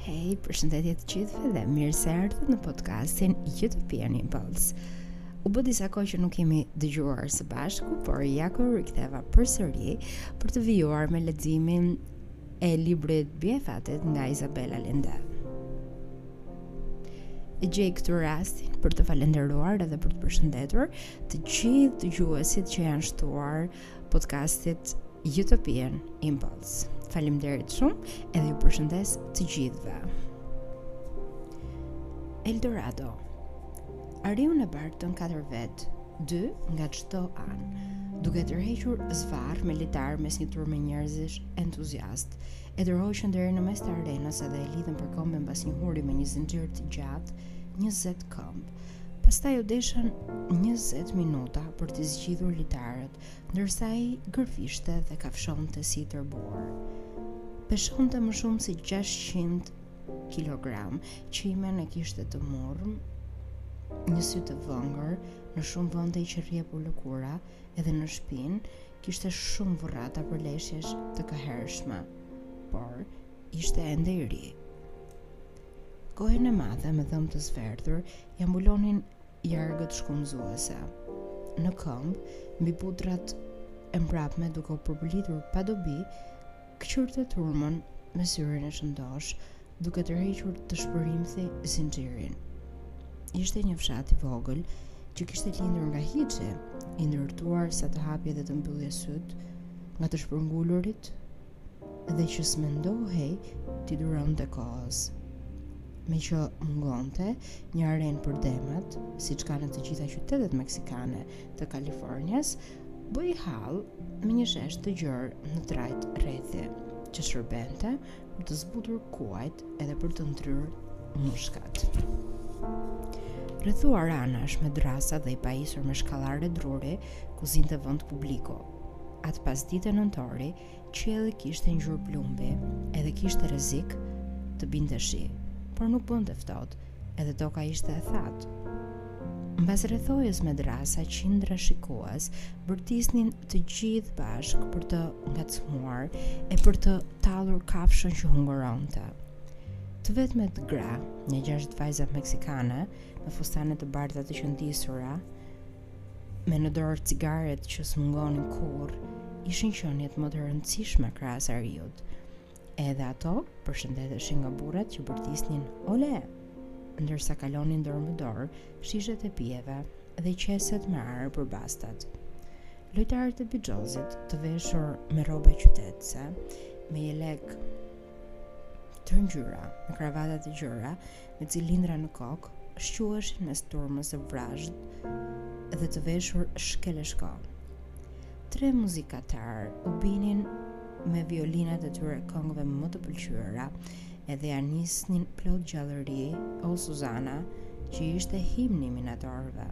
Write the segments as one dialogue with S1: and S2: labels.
S1: Hej, përshëndetje të gjithëve dhe mirë se ardhët në podcastin Utopian Impulse. U bë disa kohë që nuk jemi dëgjuar së bashku, por ja ku riktheva përsëri për të vijuar me leximin e librit Bijë e fatit nga Izabel Aljende. E gjej këtu rastin për të falenderuar edhe për të përshëndetur të gjithë dëgjuesit që janë shtuar podcastit Utopian Impulse. Faleminderit shumë edhe ju përshëndes të gjithëve. Eldorado. Ariun e bartën katër vetë, dy nga çdo anë, duke tërhequr zvarr me litarë mes një turme njerëzish entuziastë. E tërhoqën deri në mes të arenës edhe e lidhën për këmbe mbas një huri me një zinxhir të gjatë, 20 këmbë. Pastaj u deshën 20 minuta për t'i zgjidhur litarët, ndërsa ai gërvishte dhe kafshonte si i tërbuar. Peshonte më shumë se 600 kilogramë, qimen e kishte të murrme, një sy të vëngër, në shumë vënde i qe rrjepur lëkura, edhe në shpinë kishte shumë vurrata përleshjesh të kahershme. Por, ishte ende i ri. Gojën e madhe me dhëmbë të zverdhur, ia mbulonin jargët shkumëzuese. Në këmbë, mbi putrat e mbrapme duke u përpëlitur pa dobi, këqyrte turmën me syrin e shëndoshë, duke tërhequr dëshpërimthi zinxhirin. Ishte një fshat i vogël, që kishte lindur nga hiçi, i ndërtuar sa të hapje dhe të mbyllje sytë, nga të shpërngulurit, dhe që s'mendohej t'i duronte kohës. Meqë mungonte një arenë për demat, siç ka në të gjitha qytetet meksikane të Kalifornisë, bëhej hall me një shesh të gjërë në trajtë rrethi, që shërbente për të zbutur kuajt edhe për të ndryrë mushkat. Rrethuar anash me dërrasa dhe i pajisur me shkallare druri, ku zinte vënd publiku, Atë pasdite nëntori, qielli kishte ngjyrë plumbi, edhe kishte rrezik të binte shi, por nuk bënte ftohtë, edhe toka ishte e thatë. Mbas rrethojës me dërrasa, qindra shikues bërtisnin të gjithë bashkë për të ngacmuar e për të tallur kafshën që hungëronte. Të vetmet gra, nja gjashtë vajza meksikane me fustane të bardha të qëndisura, Me në dorë cigaret që s'mungonin kur, ishin qeniet më të rëndësishme krahas ariut. Edhe ato përshëndeteshin nga burrat që bërtisnin ole, ndërsa kalonin dorë më dorë shishet e pijeve dhe qeset me ar për bastat. Lojtarët e bixhozit të veshur me rroba qytetëse, me jelek tërë ngjyra, me kravata të gjëra, me cilindra në kokë, shquheshin mes turmës së vrazhdë dhe të veshur shkel e shko. Tre muzikatarë u binin me violinat e tyre këngëve më të pëlqyera, edhe ia nisnin plot gjallëri O Suzana, që ishte himni i minatorëve.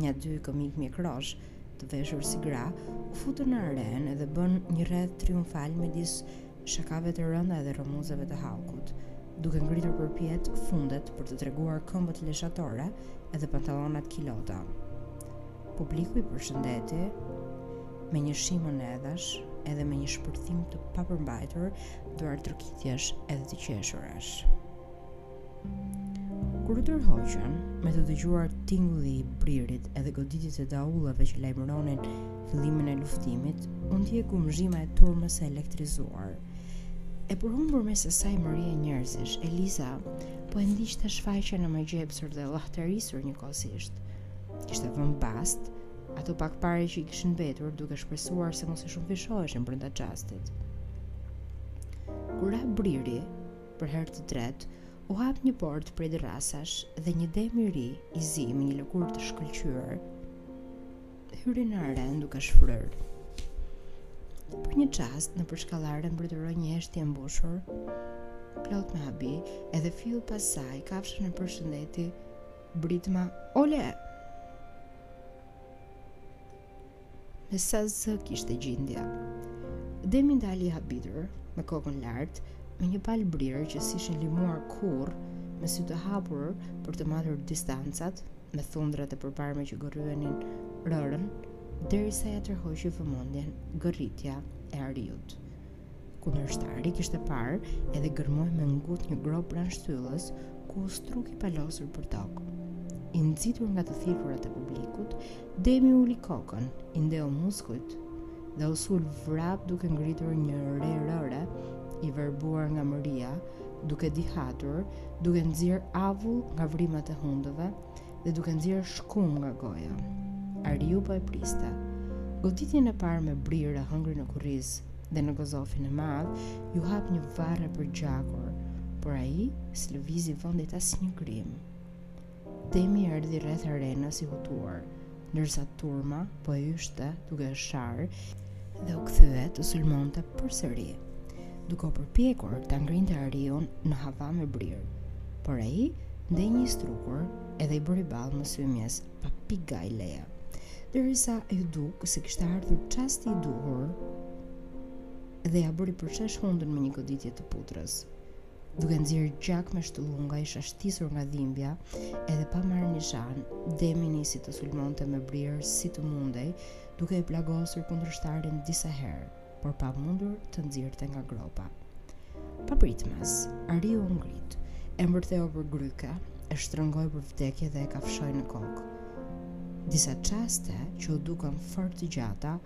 S1: Nja dy komikë mjekroshë, të veshur si gra, u futën në arenë dhe bënë një rreth triumfal midis shakave të rënda edhe romuzeve të hallkut, duke ngritur përpjet fundet për të treguar këmbët leshatore edhe pantallonat kilota. Publiku i përshëndeti me një shi monedhash edhe me një shpërthim të papërmbajtur duartrokitjesh edhe të qeshurash. Kur u tërhoqën, me të dëgjuar tingulli i bririt edhe goditjet e daullave që lajmëronin fillimin e luftimit, u ndje gumëzhima e turmës së elektrizuar. E përhumbur mes asaj morie njerëzish, Eliza po e ndiqte shfaqjen e magjepsur dhe e llahtarisur njëkohësisht. Kishte vënë bast ato pak pare që i kishin mbetur, duke shpresuar se mos i shumëfishoheshin brenda çastit. Kur ra briri, Për herë të tretë, u hap një portë prej dërrasash dhe një dem i ri, i zi me një lëkurë të shkëlqyer, hyri në arenë duke shfryrë. Për një çast nëpër shkallare mbretëroi një heshtje mbushur plot me habi, edhe fill pas saj kafshën e përshëndeti britma ole. Me sa zë kishte gjindja. Demi ndali i habitur, me kokën lart, me një palë brirë që s'ishin limuar kurrë, me sy të hapur për të matur distancat, me thundrat e përparme që gërruenin rërën, derisa ia tërhoqi vëmendjen gërritja e ariut. Kundërshtari e kishte parë edhe gërmoi me ngut një gropë pranë shtyllës, ku u struk i palosur për tokë. I nxitur nga të thirrurat e publikut, demi uli kokën, i ndeu muskujt dhe u sul vrap duke ngritur një re rëre i verbuar nga mëria, duke dihatur, duke nxjerrë avull nga vrimat e hundëve, dhe duke nxjerrë shkumë nga goja. Ariu po e priste. Goditjen e parë me brirë e hëngri në kurriz dhe në gëzofin e madh iu hap një varrë e përgjakur, por ai s'lëvizi vendit asnjë grimë. Demi erdhi rreth arenës i hutuar, ndërsa turma po e yshte duke e sharë dhe u kthye të sulmonte përsëri, duke u përpjekur ta ngrinte ariun në hava me brirë. Por ai ndenji i strukur edhe i bëri ballë mësymjes pa pikë gajleje, derisa iu duk se kishte ardhur çasti i duhur dhe ia bëri përshesh hundën me një goditje të putrës. duke nxjerrë gjak me shtëllunga i shastisur nga dhimbja, edhe pa marrë nishan, demi nisi të sulmonte me brirë si të mundej, duke e plagosur kundërshtarin disa herë, por pa mundur ta nxirrte nga gropa. Papritmas, ariu u ngrit, e mbërtheu për gryke, e shtrëngoi për vdekje dhe e kafshoi në kokë. Disa çaste që u dukën fort të gjata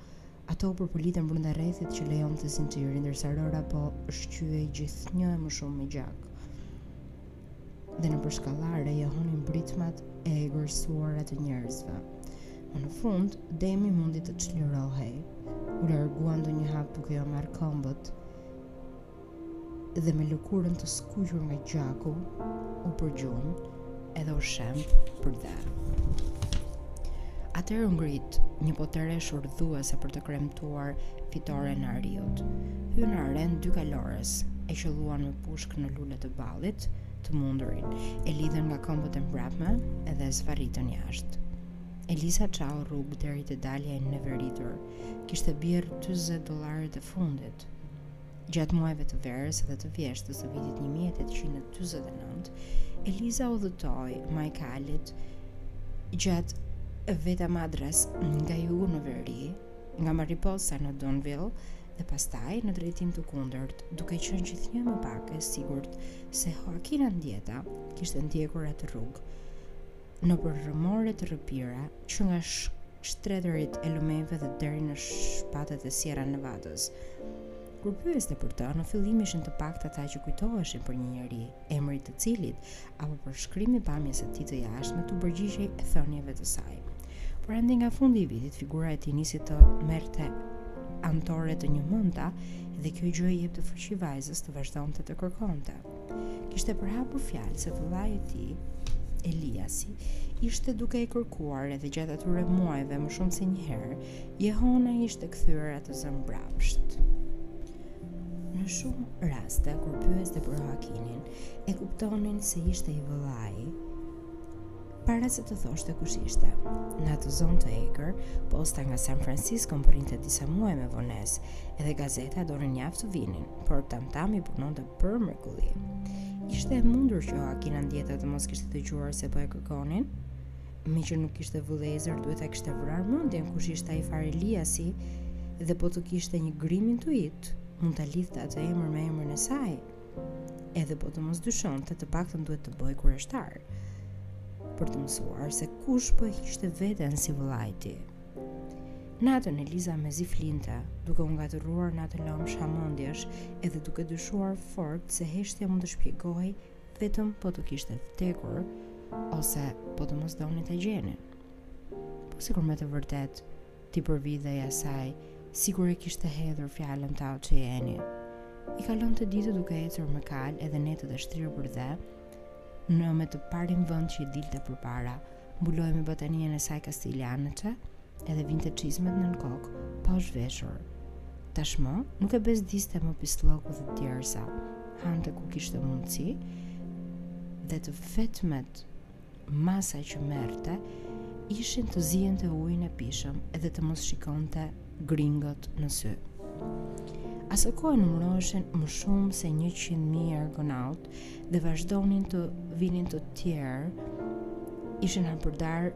S1: Ato u përpëlitën brenda rrethit që lejonte zinxhiri, ndërsa rëra po ngjyhej gjithnjë e më shumë me gjak. Dhe nëpër shkallare jehonin britmat e egërsuara të njerëzve. Më në fund, demi mundi të çlirohej. U largua ndonjë hap duke iu marrë këmbët, dhe me lëkurën të skuqur nga gjaku u përgjun edhe u shemb përdhe. Atëherë u ngrit një potere shurdhuese për të kremtuar fitoren e ariut. Hynë në arenë dy kalorës, e qëlluan me pushkë në lule të ballit, të mundurin, e lidhën nga këmbët e mbrapme edhe e zvarritën jashtë. Eliza çau rrugë deri të dalja e neveritur, kishte bjerrë 40 dollarët e fundit, Gjatë muajve të verës dhe të vjeshtës së vitit 1849, Eliza udhëtoi majë kalit gjatë Veta Madres nga jugu në veri, nga Mariposa në Downieville dhe pastaj në drejtim të kundërt, duke qenë gjithnjë më pak e sigurt se Joaquin Andieta kishte ndjekur atë rrugë nëpër rrëmore të rrëpira që nga shtretërit e lumenjve dhe deri në shpatet e Sierra Nevadas. Kur pyeste për të, në fillim ishin të paktë ata që kujtoheshin për një njeri, emri të cilit apo përshkrimi i pamjes së tij të jashtme t'u përgjigjej thënieve të saj. Por andej nga fundi i vitit figura e tij nisi të merrte anëtore të njëmendta dhe kjo gjë i jepte fuqi vajzës të vazhdonte të kërkonte. kishte përhapur fjalë se vëllai i tij, Eliasi, ishte duke e kërkuar edhe gjatë atyre muajve më shumë se një herë, jehona ia kishte kthyer atë zë mbrapsht. Në shumë raste, kur pyeste për Joaquinin, e kuptonin se ishte i vëllai, para se të thoshte kush ishte. Në atë zonë të egër, posta nga San Francisco mbërrinte disa muaj me vonesë, edhe gazetat donin javë të vinin, por tamtami punonte për mrekulli. Ishte e mundur që Joakin Andieta të mos kishte dëgjuar se po e kërkonin? Meqë nuk kishte vëllezër, duhet ta kishte vrarë mendjen kush ishte ai farë Eliasi, dhe po të kishte një grimë intuitë, mund ta lidhte atë emër me emrin e saj. Edhe po të mos dyshonte, të paktën duhet të bëhej kureshtar, për të mësuar se kush po e hiqte veten si vëllai i tij. Natën Eliza mezi flinte, duke u ngatërruar në atë lëmsh hamendjesh edhe duke dyshuar fort se heshtja mund të shpjegohej vetëm po të kishte vdekur ose po të mos donte ta gjenin. Po sikur me të vërtetë, T'i përvidhej asaj, sikur e kishte hedhur fjalën Tao Çieni. I kalonte ditët duke ecur me kalë edhe netët e shtrirë përdhe, në më të parin vend që i dilte përpara, mbulohej me batanijen e saj kastiljançe, edhe vinte çizmet nën kokë, pa u zhveshur. Tashmë, nuk e bezdiste më pisllëku dhe djersa, hante ku kishte mundësi, dhe të vetmet masa që merrte ishin të ziente ujin e pishëm edhe të mos shikonte gringot në sy. Asokohe numëroheshin më shumë se 100.000 argonautë dhe vazhdonin të vinin të tjerë, ishin hapërdarë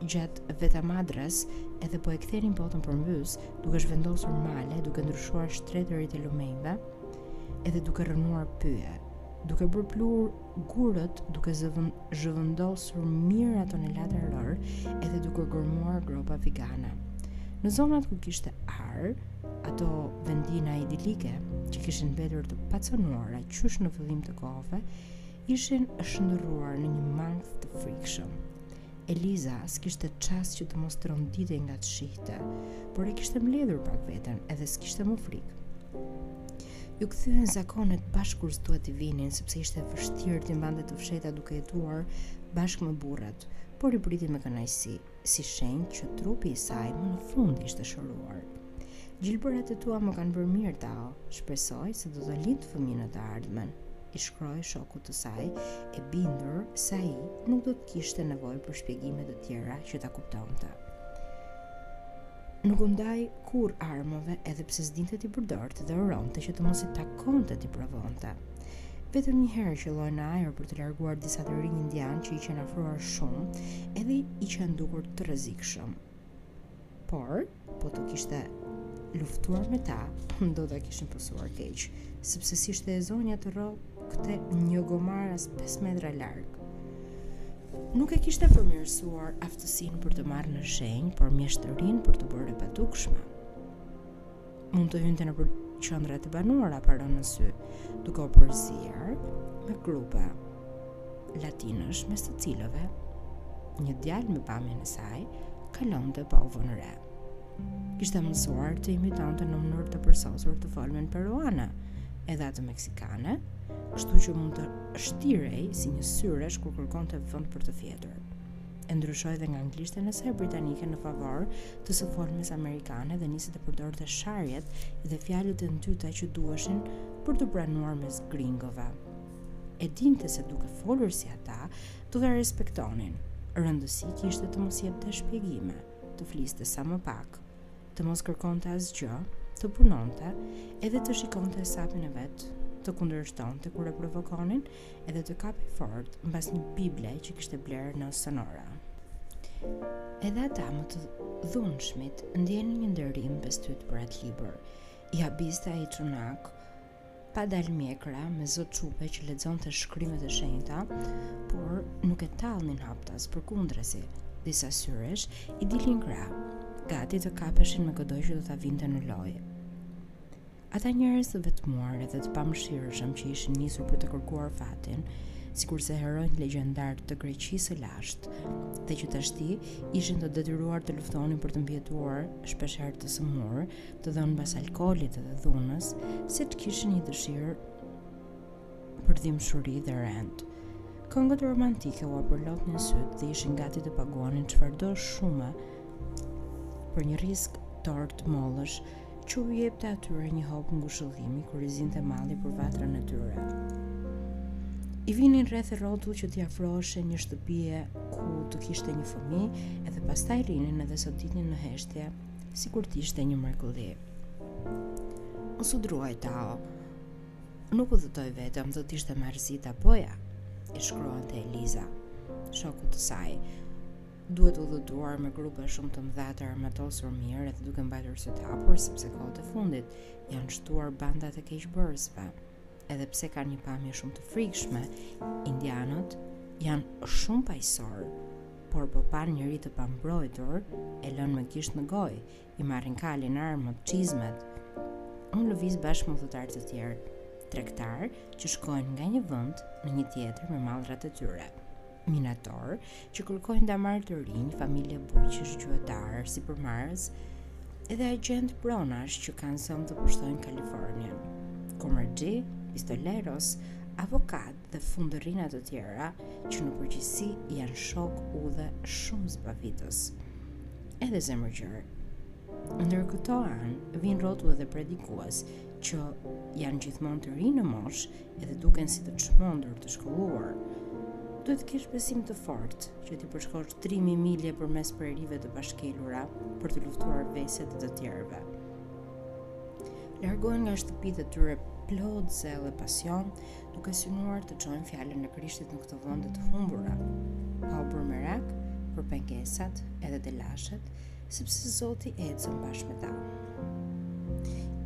S1: gjatë Veta Madres edhe po e kthenin botën përmbys, duke zhvendosur male, duke ndryshuar shtretërit e lumenjve, edhe duke rrënuar pyje, duke bërë pluhur gurët, duke zëvën, zhvendosur mijëra tonelata rërë, edhe duke gërmuar gropa vigana. Në zonat ku kishte ar, ato vendina idilike që kishin mbetur të pacenuara qysh në fillim të kohëve, ishin shndërruar në një mankth të frikshëm. Eliza s'kishte çast që të mos tronditej nga ç'shihte, por e kishte mbledhur pak veten edhe s'kishte më frikë. Iu kthyen zakonet bash kur s'duhet t'i vinin, sepse ishte vështirë t'i mbande të fshehta duke jetuar bashkë me burrat, por i priti me kënaqësi, si shenjë që trupi i saj më në fund ishte shëruar. Gjilpërat e tua më kanë bërë mirë Tao, shpresoj se do të lindë fëmijë në të ardhmen, i shkroi shokut të saj e bindur se ai nuk do të kishte nevojë për shpjegime të tjera që ta kuptonte. Nuk u ndaj kurrë armëve edhe pse s'dinte t'i përdorte dhe uronte që të mos i takonte t'i provonte. Vetëm një herë qëlloi në ajër për të larguar disa të rinj indianë që i qenë afruar shumë, edhe i qenë dukur të rrezikshëm. Por, po të kishte luftuar me ta, do të kishin pësuar keq, sepse s'ishte e zonja të rrokte një gomar as 5 metra larg. Nuk e kishte përmirësuar aftësinë për të marrë në shenjë, por mjeshtërinë për t'u bërë e patukshme. mund të hynte nëpër qendra të banuara pa rënë në sy, duke u përzier me grupe latinësh mes të cilëve një djalë me pamjen e saj kalonte pa u vënë re. Kishte mësuar të imitonte në mënyrë të përsosur të folmen peruane, edhe atë meksikane, kështu që mund të shtirej si një syresh kur kërkonte vend për të fjetur. e ndryshoi edhe anglishten e saj britanike në favor të së folmes amerikane dhe nisi të përdorte sharjet dhe fjalët e ndyta që duheshin për t'u pranuar mes gringove. E dinte se duke folur si ata, do ta respektonin. Rëndësi kishte të mos jepte shpjegime, të fliste sa më pak, të mos kërkonte asgjë, të punonte, edhe të shikonte çapin e vet, të kundërshtonte kur e provokonin, edhe të kapej fort mbas një bible që kishte blerë në Sonora. Edhe ata më të dhunshmit ndienin një nderim bestyt për atë libër. I habiste ai çunak, pa dalë mjekra me zë çupe që lexonte shkrimet e shenjta, por nuk e tallnin haptas, përkundrazi, disa syresh i dilnin krah, gati të kapeshin me këdo që do ta vinte në lojë. Ata njerëz të vetmuar dhe të pamëshirshëm që ishin nisur për të kërkuar fatin, sikurse heronjtë legjendarë të Greqisë së lashtë, dhe që tashti ishin të detyruar të luftonin për të mbijetuar, shpeshherë të sëmurë, të dhënë mbas alkoolit dhe dhunës, siç kishin një dëshirë për dhembshuri dhe rend. Këngët romantike ua përlotnin sytë dhe ishin gati të paguanin çfarëdo shume për një rriskë tortë mollësh që u jepte atyre një hop ngushëllimi kur i zinte malli për vatrën e tyre. I vinin rreth e rrotull që t'i afroheshin një shtëpie ku të kishte një fëmijë edhe pastaj rrinin edhe soditnin në heshtje, sikur t'ishte një mrekulli. Mos u druaj, Tao, nuk udhëtoj vetëm do t'ishte marrëzia vetë, i shkruante Eliza, shokut të saj, duhet udhëtuar me grupe shumë të mëdha të armatosur mirë dhe duke mbajtur sytë hapur sepse kohët e fundit janë shtuar bandat e keqbërësve. Edhe pse kanë një pamje shumë të frikshme, indianët janë shumë paqësorë, por po panë njeri të pambrojtur, e lënë me gisht në gojë, i marrin kalin armët, çizmet. Unë lëviz bashkë me udhëtarë të tjerë, tregtarë që shkojnë nga një vend në një tjetër me mallrat e tyre. minatorë që kërkojnë damarë të rinj familje bujqësh qytetarë sipërmarrës edhe agjentë pronash që kanë zënë të pushtojnë Kaliforninë. Kumarxhinj, pistoleros, avokatë dhe fundërrina të tjera që në përgjithësi janë shokë udhe shumë zbavitës. Edhe zemërgjerë. Ndër këto anë, vijnë rrotull edhe predikuas që janë gjithmonë të rinj në moshë Edhe duken si të çmendur, të shkalluar. Duhet të kesh besim të fortë që t'i përshkosh 3000 milje përmes prerive të pashkelura për të luftuar veset e të tjerëve. Largohen nga shtëpitë e tyre plot zell e pasion, duke synuar të çojnë fjalën e Krishtit në këto vende të humbura. Pa u bërë merak për pengesat edhe telashet, sepse Zoti ecën bashkë me ta.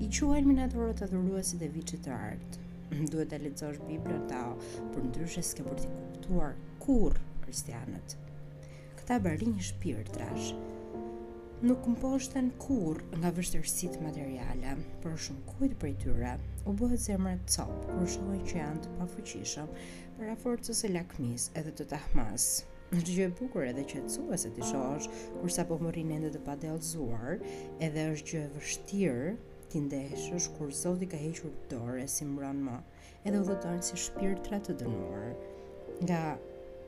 S1: I quajnë minatorët adhuruesit e viçit të artë, duhet ta lexosh Biblën Tao, përndryshe s'ke për t'i kuptuar kurrë kristianët. Këta barinj shpirtrash nuk mposhten kurrë nga vështirësitë materiale, por shumëkujt prej tyre, u bëhet zemra copë, kur shohin që janë të pafuqishëm, para forcës së lakmisë edhe të tamahës. Është gjë e bukur edhe qetësuese t'i shohësh, kur sapo mbërrijnë ende të padjallëzuar, edhe është gjë e vështirë, T'i ndeshësh kur Zoti ka hequr dorë e s'i mbron më, edhe udhëtojnë si shpirtra të dënuar nga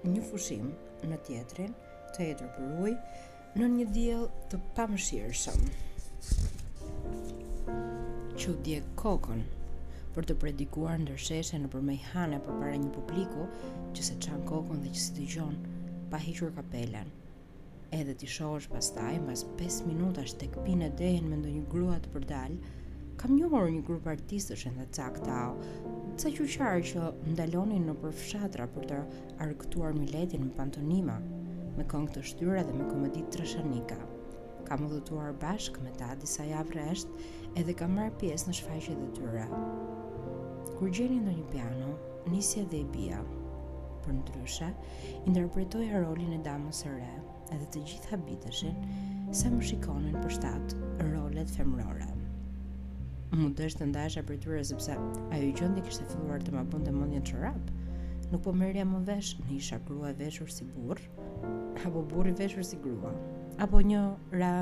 S1: një fushim në tjetrin, të etur për ujë, nën një diell të pamëshirshëm. Që u djeg kokën për të predikuar ndër sheshe, nëpër mejhane përpara një publiku që s'e çan kokën dhe që s'i dëgjon pa hequr kapelen Edhe t'i shohësh pastaj, mbas 5 minutash tek pinë e dehen me ndonjë grua të përdalë, kam njohur një grup artistësh endacakë, Tao, ca qyqarë që ndalonin nëpër fshatra për të argëtuar miletin me pantonima, me këngë të shtyra dhe me komedi trashanika. Kam udhëtuar bashkë me ta disa javë rresht, edhe kam marrë pjesë në shfaqjet e tyre. Kur gjenim ndonjë piano, nisja dhe i bija. Përndryshe, interpretoja rolin e damës së re dhe të gjithë habiteshin sa më shikonin përshtat rolet femërore. M'u desh të ndahesha prej tyre sepse ajo gjendje kishte filluar të ma bënte mendjen çorap. Nuk po merrja më vesh në isha grua e veshur si burrë, apo burrë i veshur si grua, apo një ra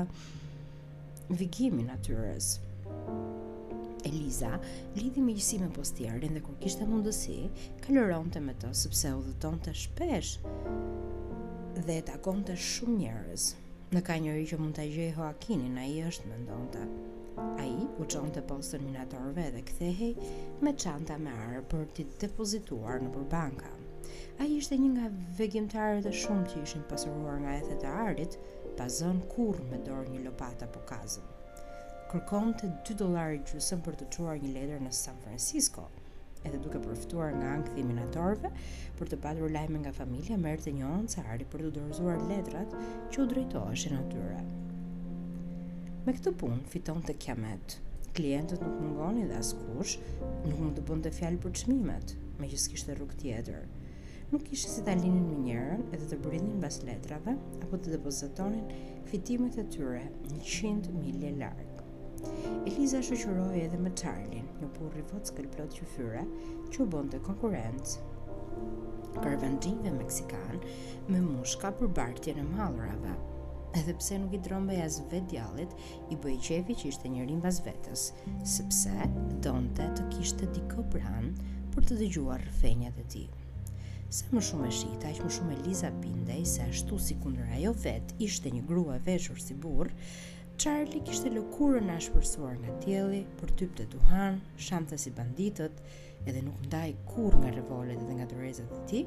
S1: vigimin e natyrës. Eliza lidhi miqësi me postierin dhe kur kishte mundësi, kalëronte me të sepse udhëtonte shpesh dhe e takonte shumë njerëz. Në ka njeri që mund ta gjejë Hoakinin, ai është, mendonte. Ai u çonte postën minatorëve dhe kthehej me çanta me ar për t'i depozituar nëpër banka. Ai ishte një nga vegimtarët e shumë që ishin pasuruar nga ethet e arit, pa zënë kurrë me dorë një lopatë apo kazëm. Kërkonte dy dollarë e gjysmë për të çuar një letër në San Francisco, edhe duke përfituar nga ankthi i minatorëve për të patur lajme nga familja, merrte një oncë ari për t'u dorëzuar letrat që u drejtoheshin atyre. Me këtë punë fitonte kiamet, klientët nuk mungonin dhe askush nuk mund të bënte fjalë për çmimet, meqë s'kishte rrugë tjetër. Nuk kishte si ta linin minierën edhe të bridhnin mbas letrave, apo të depozitonin fitimet e tyre njëqind milje larg. Eliza u shoqërua edhe me Charlin, një burrë i vockël plot qyfyre, që u bënte konkurrencë karvanxhinjve meksikanë me mushka për bartjen e mallrave. Edhe pse nuk i trembej as vetë djallit, i bëhej qejfi që kishte njeri mbas vetes, sepse donte të kishte dikë pranë për të dëgjuar rrëfenjat e tij. Sa më shumë e shihte, aq më shumë Eliza bindej se ashtu sikundër ajo vetë ishte një grua e veshur si burrë, Charlie kishte lëkurën e ashpërsuar nga dielli, përtypte duhan, shante si banditët, edhe nuk ndahej kurrë nga revolet e dhe nga dorezat e tij.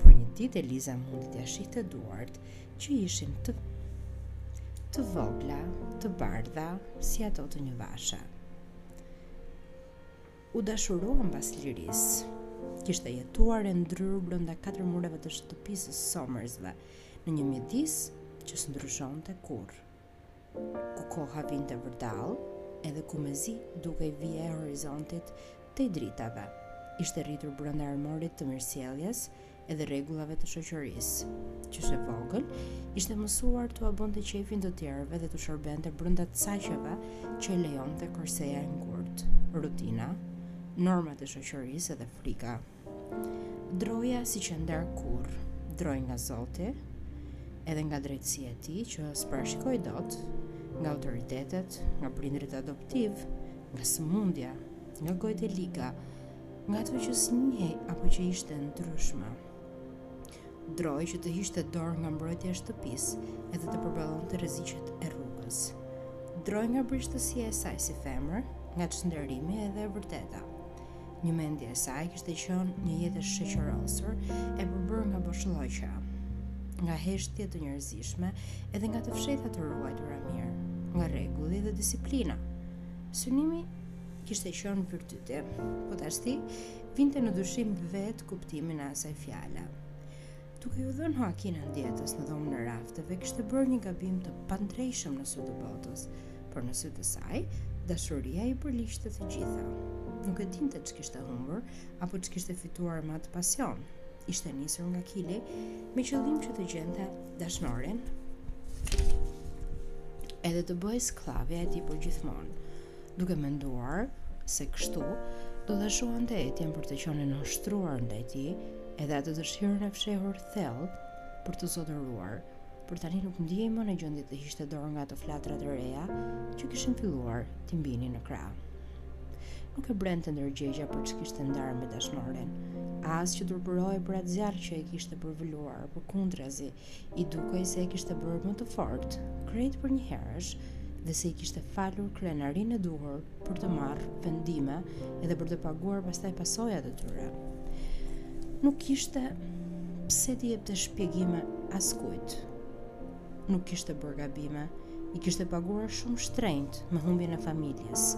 S1: Por një ditë Eliza mundi t'ia shihte duart që ishin të vogla, të bardha, si ato të një vashe. U dashurua pas lirisë, kishte jetuar e ndryrë brenda katër mureve të shtëpisë së Somersve, në një mjedis që s'ndryshonte kurrë. ku koha vinte vërdallë edhe ku mezi dukej vija e horizontit tej dritareve, ishte rritur brenda armorit të mirësjelljes edhe rregullave të shoqërisë. Qysh e vogël, ishte mësuar t'ua bënte qejfin të tjerëve dhe t'u shërbente brenda caqeve që i lejonte korseja e ngurtë, rutina, normat e shoqërisë edhe frika. Droja s'i qe ndarë kurrë, drojë nga Zoti, edhe nga drejtësia e tij që s'parashikohej dot, nga autoritetet, nga prindërit adoptivë, nga sëmundja, nga gojët e liga, nga ato që s'njihej apo që ishte ndryshme. Drojë që të hiqte dorë nga mbrojtja e shtëpisë edhe të përballonte rreziqet e rrugës. Drojë nga brishtësia e saj si femër, nga çnderimi edhe e vërteta. Gjithmonë e saj kishte qenë një jetë e shoqërosur e përbërë nga boshllëqe, nga heshtje të njerëzishme, edhe nga të fshehta të ruajtura mirë, nga rregulli dhe disiplina. Synimi kishte qenë virtyti, po tashti vinte në dyshim vetë kuptimin e asaj fjale. Duke iu dhënë Hoakin Andietës në dhomën e rafteve, kishte bërë një gabim të pandrejshëm në sytë e botës, por në sytë e saj, dashuria i përligjte të gjitha. Nuk e dinte ç'kishte humbur apo ç'kishte fituar me atë pasion. Ishte nisur nga Kili me qëllim që të gjente dashnorin edhe të bëhej skllavja e tij përgjithmonë, duke menduar se kështu do të shuante etjen për të qenë e nënshtruar ndaj tij, Edhe atë dëshirën e fshehur thellë për t'u zotëruar, por tani nuk ndihej më në gjendje të hiqte dorë nga ato flatra të reja që kishin filluar t'i mbinin në krah. Nuk e brente ndërgjegjja për ç'kishte ndarë me dashnorin, as që turpërohej për atë zjarr që e kishte përvëluar, përkundrazi, I dukej se e kishte bërë më të fortë, krejt përnjëherësh, dhe se i kishte falur krenarinë e duhur për të marrë vendime edhe për të paguar pastaj pasojat e tyre. Nuk kishte pse t'i jepte shpjegime askujt. Në kishte bërë gabime, i kishte paguar shumë shtrenjtë me humbjen e familjes,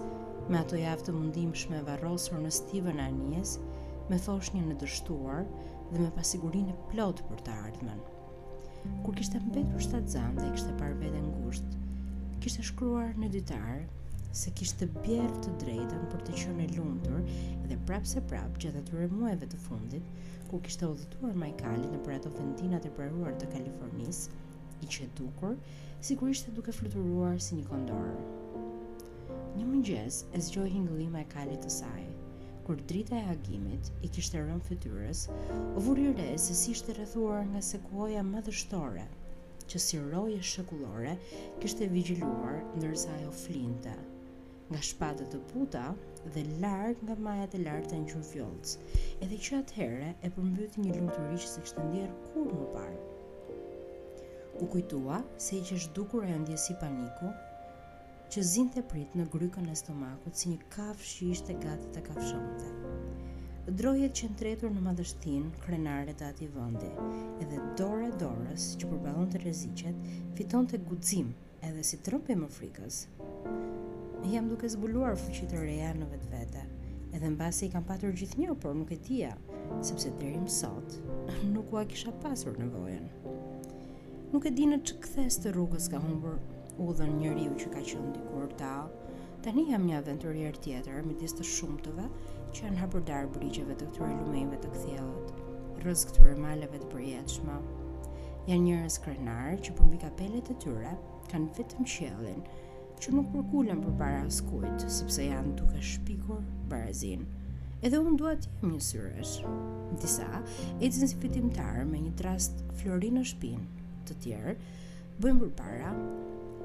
S1: me ato javë të mundimshme varrosur në stivën e anijes, me foshnjën e dështuar, dhe me pasigurinë e plotë për të ardhmen. Kur kishte mbetur shtatzënë dhe kishte parë veten ngushtë, kishte shkruar në ditar se kishte bjerrë të drejtën për të qenë e lumtur dhe prapëseprapë gjatë atyre muajve të fundit, kur kishte udhëtuar maj kalit nëpër ato vendinat e praruara të Kalifornisë, i qe dukur sikur ishte duke fluturuar si një kondor. Një mëngjes e zgjoi hingëllima e kalit të saj. Kur drita e agimit i kishte rënë fytyrës, vuri re se si ishte rrethuar nga sekuoja madhështore, që si roje shekullore kishin vigjiluar ndërsa ajo flinte. Nga shpate të buta dhe larg nga majat e larta ngjyrë vjollcë, edhe që atëherë e përmbyti një lumturi që s'e kishte ndier kurrë më parë. U kujtua se i qe zhdukur ajo ndjesi paniku, që zinte pritë në grykën e stomakut si një kafshë që ishte gati të kafshonte. Drojet qenë tretur në madhështinë krenare të atij vendi, edhe dora-dorës që përballonte rreziqet, fitonte guxim edhe s'i trembej më frikës. Jam duke zbuluar fuqi të reja në vetvete, edhe mbase i kam patur gjithnjë, por nuk e dija, sepse deri më sot nuk ua kisha pasur nevojën. Nuk e di në ç'kthesë të rrugës ka humbur udhën njeriu që ka qenë dikur, Tao. Tani jam një aventurier tjetër midis të shumtëve që janë hapërdarë brigjeve të këtyre lumenjve të kthjellët, rrëzë këtyre maleve të përjetshme. Janë njerëz krenarë që përmbi kapelet e tyre kanë vetëm qiellin që nuk përkulen përpara askujt, sepse janë duke shpikur barazinë. Edhe unë dua të jem një syresh. Disa ecin si fitimtarë me një trastë flori në shpinë, të tjerë bëjnë përpara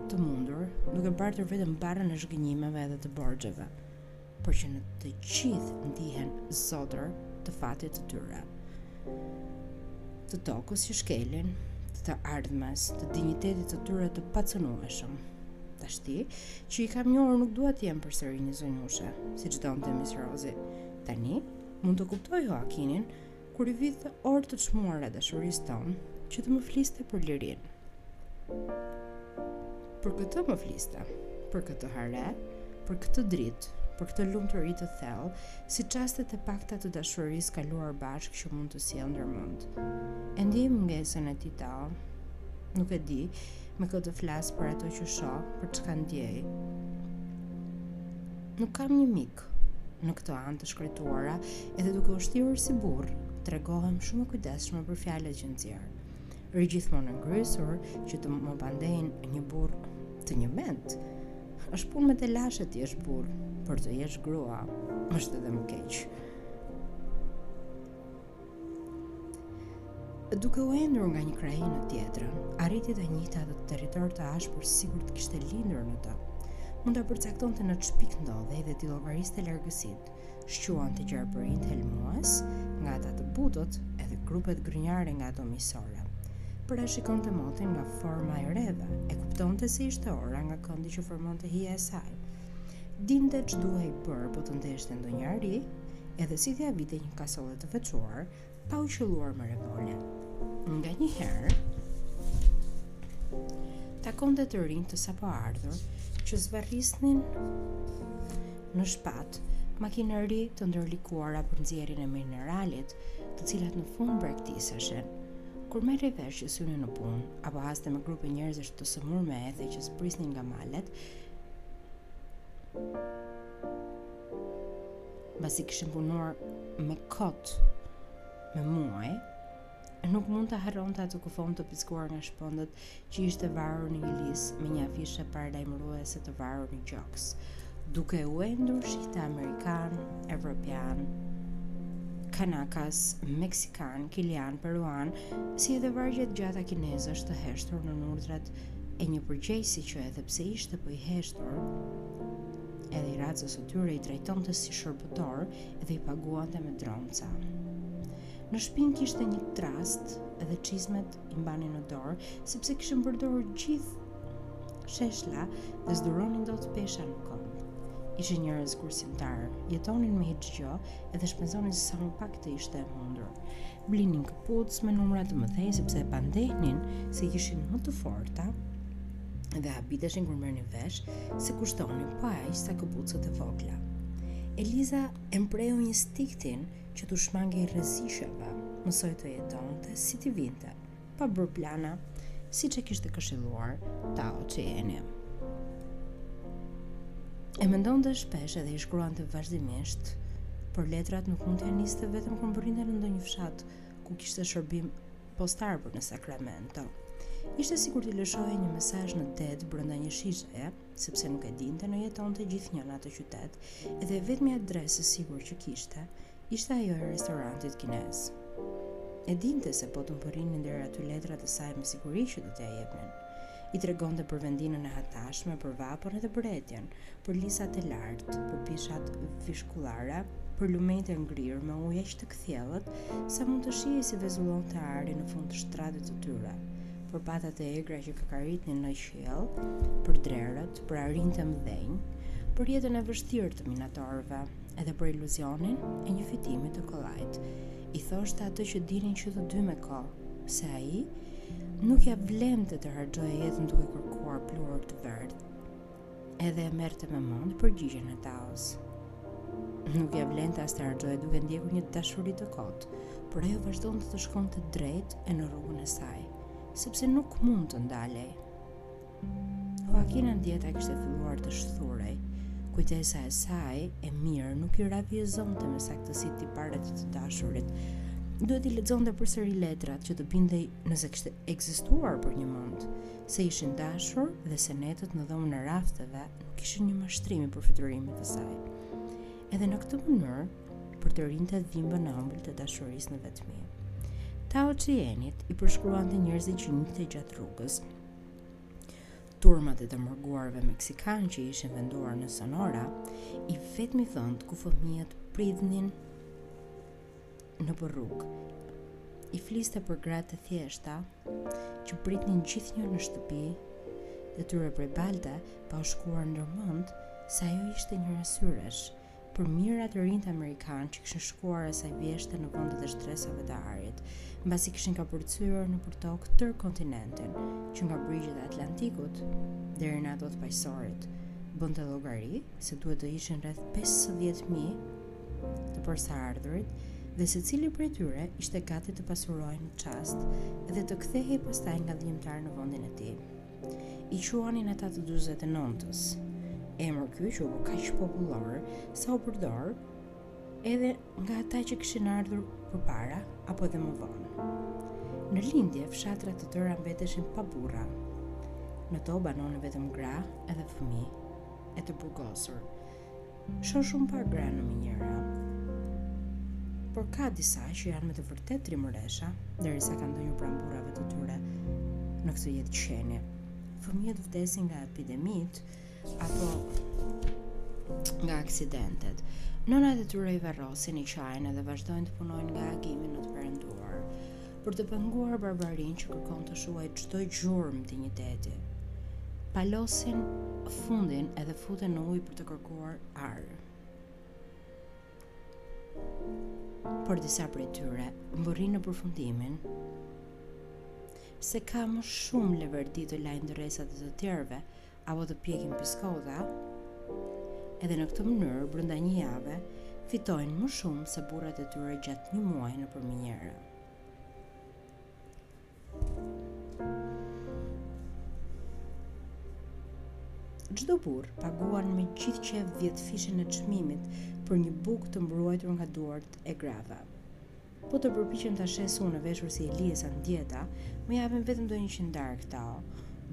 S1: të mundur, duke bartur vetëm barrën e zhgënjimeve edhe të borxheve. por që në të gjithë ndihen zotër të fatit të tyre. Të tokës që shkelin, të ardhmes, të dinjitetit të tyre të pacënueshëm. Tashti, që i kam njohur nuk dua të jem përsëri një zonjushe, siç donte mis Rozi. Tani, mund të kuptoj Hoakinin, Kur i vidhte orë të çmuara dashurisë tonë, që të më fliste për lirinë. Për këtë më fliste, për këtë hare, për këtë dritë, për këtë lumturi të thellë, si çastet e pakta të dashurisë kaluar bashkë që mund të sjell ndërmend. E ndjej mungesën e tij, Tao. Nuk e di me kë të flas për ato që shoh, për çka ndjej. Nuk kam një mik, në këto anë të shkretuara, edhe duke u shtirur si burrë, tregohem shumë e kujdesshme për fjalët që nxjerr. Rri gjithmonë e ngrysur që të më pandehin një burrë të njëmendtë. Është punë me telashe të jesh burrë, por të jesh grua është edhe më keq. Duke u endur nga një krahinë në tjetrën, arriti ta njihte atë territor të ashpër sikur të kishte lindur në të. Mund ta përcaktonte në ç'pikë ndodhej dhe t'i llogariste largësitë, shquante gjarpërinjt helmues nga ata të butët edhe grupet grinjare nga ato miqësore. Parashikonte motin nga forma e reve, e kuptonte sa ishte ora nga këndi që formonte hija e saj. Dinte ç'duhej bërë po të ndeshte ndonjë ari, edhe si t'i avitej një kasole të veçuar, pa u qëlluar me revole. Nganjëherë, takonte të rinj të sapoardhur, që zvarrisnin në shpat makineri të ndërlikuara për nxjerrjen e mineralit, të cilat në fund braktiseshin. Kur merrej vesh që s'hynin në punë, apo haste me grupe njerëzish të sëmurë me ethe që zbrisnin nga malet, Mbasi kishin punuar më kot me muaj, nuk mund ta harronte atë kufomë të piskuar nga shpëndët që ishte varur në një lis me një afishe paralajmëruese të varur në gjoks, duke u endur shihte amerikanë, evropianë, kanakas, meksikanë, kilianë, peruanë, si edhe vargje të gjata kinezësh të heshtur nën urdhrat e një përgjegjësi që edhe pse ishte po i heshtur, Edhe i racës së tyre i trajtonte si shërbëtor dhe i paguante me dromca. Në shpinë kishte një trastë dhe çizmet i mbanin në dorë, sepse kishin përdorur gjithë sheshla dhe s'duronin dot pesha në këmbë. Ishin njerëz kursimtarë, jetonin me hiçgjë edhe shpenzonin sa më pak të ishte e mundur. blinin këpucë me numra të mëdhenj sepse e pandehnin se ishin më të forta dhe habiteshin kur merrnin vesh se kushtonin po aq sa këpucët e vogla. Eliza e mprehu instinktin që t'u shmangej rreziqeve, mësoi të jetonte si t'i vinte, pa bërë plane, siç e kishte këshilluar Tao Çieni. E mendonte shpesh edhe i shkruante vazhdimisht, por letrat nuk mund t'ia niste vetëm kur mbërrinte në ndonjë fshat ku kishte shërbim postar për në Sacramento. Ishte sikur t'i lëshohej një mesazh në det brënda një shisheje, sepse nuk e dinte në jetonte gjithnjë në atë qytet, edhe e vetmja adresë e sigurt që kishte, ishte ajo e restorantit kinez. E dinte se po të mbërrinin deri aty letrat e saj me siguri që do t'ia jepnin. I tregonte për vendinën e hatashme, për vapën edhe etjen, për lisat e lartë, për pishat vishkullare, për lumenjtë e ngrirë me ujë aq të kthjellët sa mund të shihej si vezullonte ari në fund të shtratit të tyre, për patat e egra që kakaritnin në qiell, për drerët, për arinjtë e mëdhenj, për jetën e vështirë të minatorëve. edhe për iluzionin e një fitimi të kollajt. I thoshte atë që dinin që të dy me kohë, se ai nuk ia vlente të harxhoje jetën duke kërkuar pluhur të verdhë. Edhe e merrte me mend përgjigjen e Taos. Nuk ia vlente as ta harxhoje duke ndjekur një dashuri të kotë, por ajo vazhdonte të shkonte drejt e në rrugën e saj, sepse nuk mund të ndalej. Joakin Andieta kishte filluar të shthurej. Kujtesa e saj e mirë nuk i ravijëzonte me saktësi tiparet e të dashurit. Duhet t'i lexonte përsëri letrat që të bindej nëse kishte ekzistuar përnjëmend, se ishin dashur dhe se netët në dhomën e rafteve nuk ishin një mashtrim i përfytyrimit të saj. Edhe në këtë mënyrë, përtërinte dhimbën e ëmbël të dashurisë në vetmi. Tao Çienit i përshkruante njerëzit që njihte gjatë rrugës, turmat e të mërguarve meksikanë që ishin venduar në Sonora, i vetmi vënd ku fëmijët bridhnin nëpër rrugë. I fliste për gratë e thjeshta që pritnin gjithnjë në shtëpitë e tyre prej balte pa u shkuar ndër mend se ajo ishte njëra syresh për mijëra të rinjtë amerikanë që kishin shkuar asaj vjeshte në vendet e shtresave të arit, mbasi kishin kapërcyer nëpër tokë tërë kontinentin, që nga brigjet e Atlantikut deri në ato të Paqësorit, bënte llogari se duhet të ishin rreth 50.000 të porsaardhurit dhe secili prej tyre ishte gati të pasurohej në çast dhe të kthehej pastaj ngadhënjimtar në vendin e tij. I quanin ata të 49-ës. Emër ky që u kaq popullor sa u përdor edhe nga ata që kishin ardhur përpara apo dhe më vonë. Në lindje fshatra të tëra mbeteshin pa burra. Në to banonin vetëm gra edhe fëmijë e të burgosur. Shoh shumë pak gra në miniera. Por ka disa që janë me të vërtetë trimëresha, derisa kanë ndenjur pranë burrave të tyre në këtë jetë qeni. Fëmijët vdesin nga epidemitë apo nga aksidentet. Nënat e tyre i varrosin, i qajnë edhe vazhdojnë të punojnë nga agimi në të perënduar. për të penguar barbarinë që kërkon të shuajë çdo gjurmë dinjiteti. Palosin fundin edhe futen në ujë për të kërkuar ar. Por disa prej tyre mbërrin në përfundimin se ka më shumë leverdi të lajnë ndërresat e të tjerëve, apo të pjekin biskota, edhe në këtë mënyrë brenda një jave fitojnë më shumë se burrat e tyre gjatë një muaji nëpër miniera. Çdo burrë paguan me gjithë qejf 10-fishin e çmimit për një bukë të mbruajtur nga duart e grave. Po të përpiqem ta shes unë e veshur si Elias Andieta, më japin vetëm ndonjë qindarkë, Tao.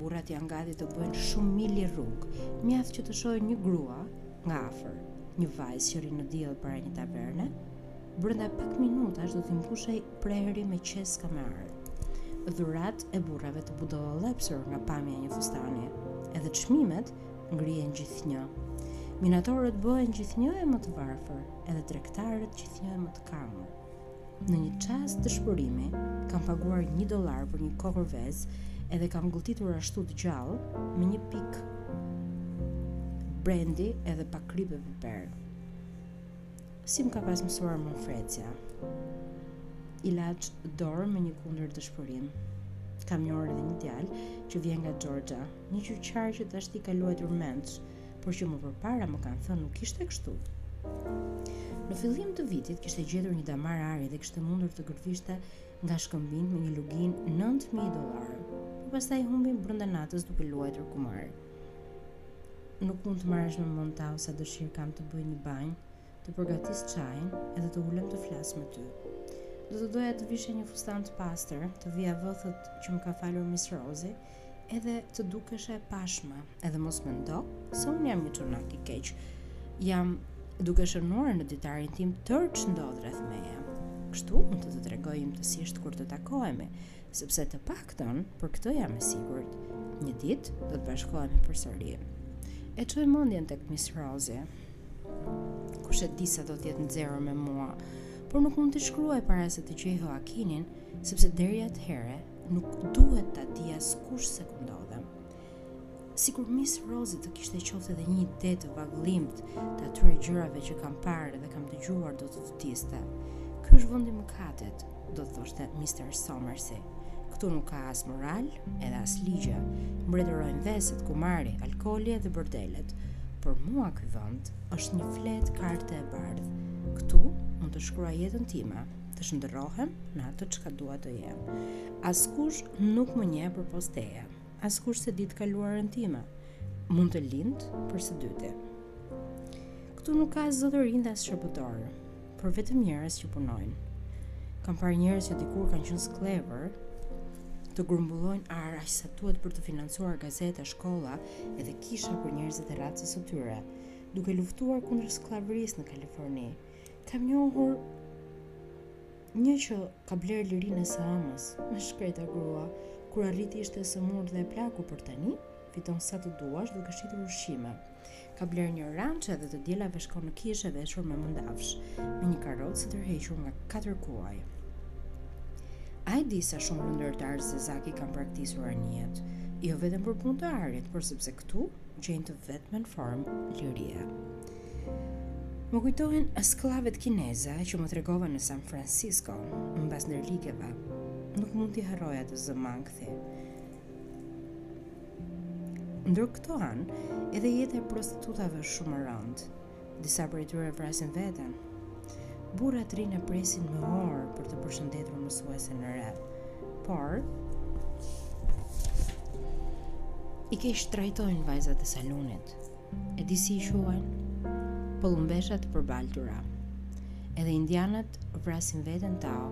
S1: Burrat janë gati të bëjnë shumë milje rrugë, mjaft që të shohin një grua nga afër, një vajzë që rri në diell para një taverne, brenda pak minutash do t'i mbushej prehëri me qeska me ar. Dhuratë e burrave të budallallepsur nga pamja e një fustani. Edhe çmimet ngrihen gjithnjë. Minatorët bëhen gjithnjë e më të varfër, edhe tregtarët gjithnjë e më të Karma. Në një çast dëshpërimi, kam paguar një dollar për një kokërr vezë edhe kam gëlltitur ashtu të gjallë me një pikë brendi edhe pa kripë e piper. Si më ka pas mësuar mëmë Fresja. Ilaç dorë me një kundër dëshpërimit. Kam njohur edhe një djalë që vjen nga Georgia, një qyqar që tashti ka luajtur mendsh, por që më përpara më kanë thënë nuk ishte kështu. Në fillim të vitit kishte gjetur një damar ari dhe kishte mundur të gërvishte nga shkëmbinjtë me një lugë 9000 dollarë. Por pastaj i humbi brenda natës duke luajtur kumar. Nuk mund të marrësh me mend, Tao, sa dëshirë kam të bëj një banjë, të përgatis çajin edhe të ulem të flas me ty. Do të doja të vishja një fustan të pastër, të vija vëthët që më ka falur Miss Rosie, edhe të dukesha e pashme, edhe mos mendo se unë jam një çunak i keq. Jam duke shënuar në ditarin tim tërë ç'ndodh rreth meje. Kështu mund të të tregoj imtësisht kur të takohemi, sepse të paktën për këtë jam e sigurt. Një ditë do të bashkohemi përsëri. E çoj mendjen tek Miss Rozi. Kush e di sa do të jetë nxehur me mua, por nuk mund t'i shkruaj para se të gjej Hoakinin, sepse deri atëherë Nuk duhet ta dijë askush se ku ndodhem. Sikur Miss Rosie të kishte qoftë edhe një ide të vagëllimtë të atyre gjërave që kam parë dhe kam dëgjuar do të vdiste. Ky është vendi i mëkatit, do të thoshte Mr. Somersi. Këtu nuk ka as moral, edhe as ligje. Mbretërojnë veset, kumari, alkooli dhe bordelet. Për mua ky vend është një fletë karte e bardhë. Këtu mund të shkruaj jetën time. të shndërrohem në atë çka dua të jem. Askush nuk më njeh përpos teje. Askush s'e di të kaluarën time. Mund të lind për së dyti. Këtu nuk ka zotërinj dhe as shërbëtorë, por vetëm njerëz që punojnë. Kam parë njerëz që dikur kanë qenë skllevër, të grumbullojnë ar aq sa duhet për të financuar gazeta, shkolla, edhe kisha për njerëzit e racës së tyre, duke luftuar kundër skllavërisë në Kaliforni. Kam njohur një që ka blerë lirinë e së ëmës, e shkreta grua, kur arriti ishte e sëmurë dhe e plakur, por tani, fiton sa të duash duke shitur ushqime. Ka blerë një ranç edhe të dielave shkon në kishë e veshur me mëndafsh, me një karrocë të tërhequr nga katër kuaj. A e di sa shumë lundërtarë zezakë i kanë braktisur anijet, jo vetëm për punë të arit, por sepse këtu gjejnë të vetmen formë lirie. Më kujtohen skllavet kineze që më tregova në San Francisco, mbas ndërlikeve. Nuk mund t'i harroj ato zë mangthi. Ndër këto anë, edhe jeta e prostitutave është shumë e rëndë. Disa prej tyre vrasin veten. Burrat rrinë e presin me orë për të përshëndetur mësuesen e re. Por, i keqtrajtojnë vajzat e salonit. E di si i quan? Pëllumbesha të përbaltura. Edhe indianët vrasin veten Tao,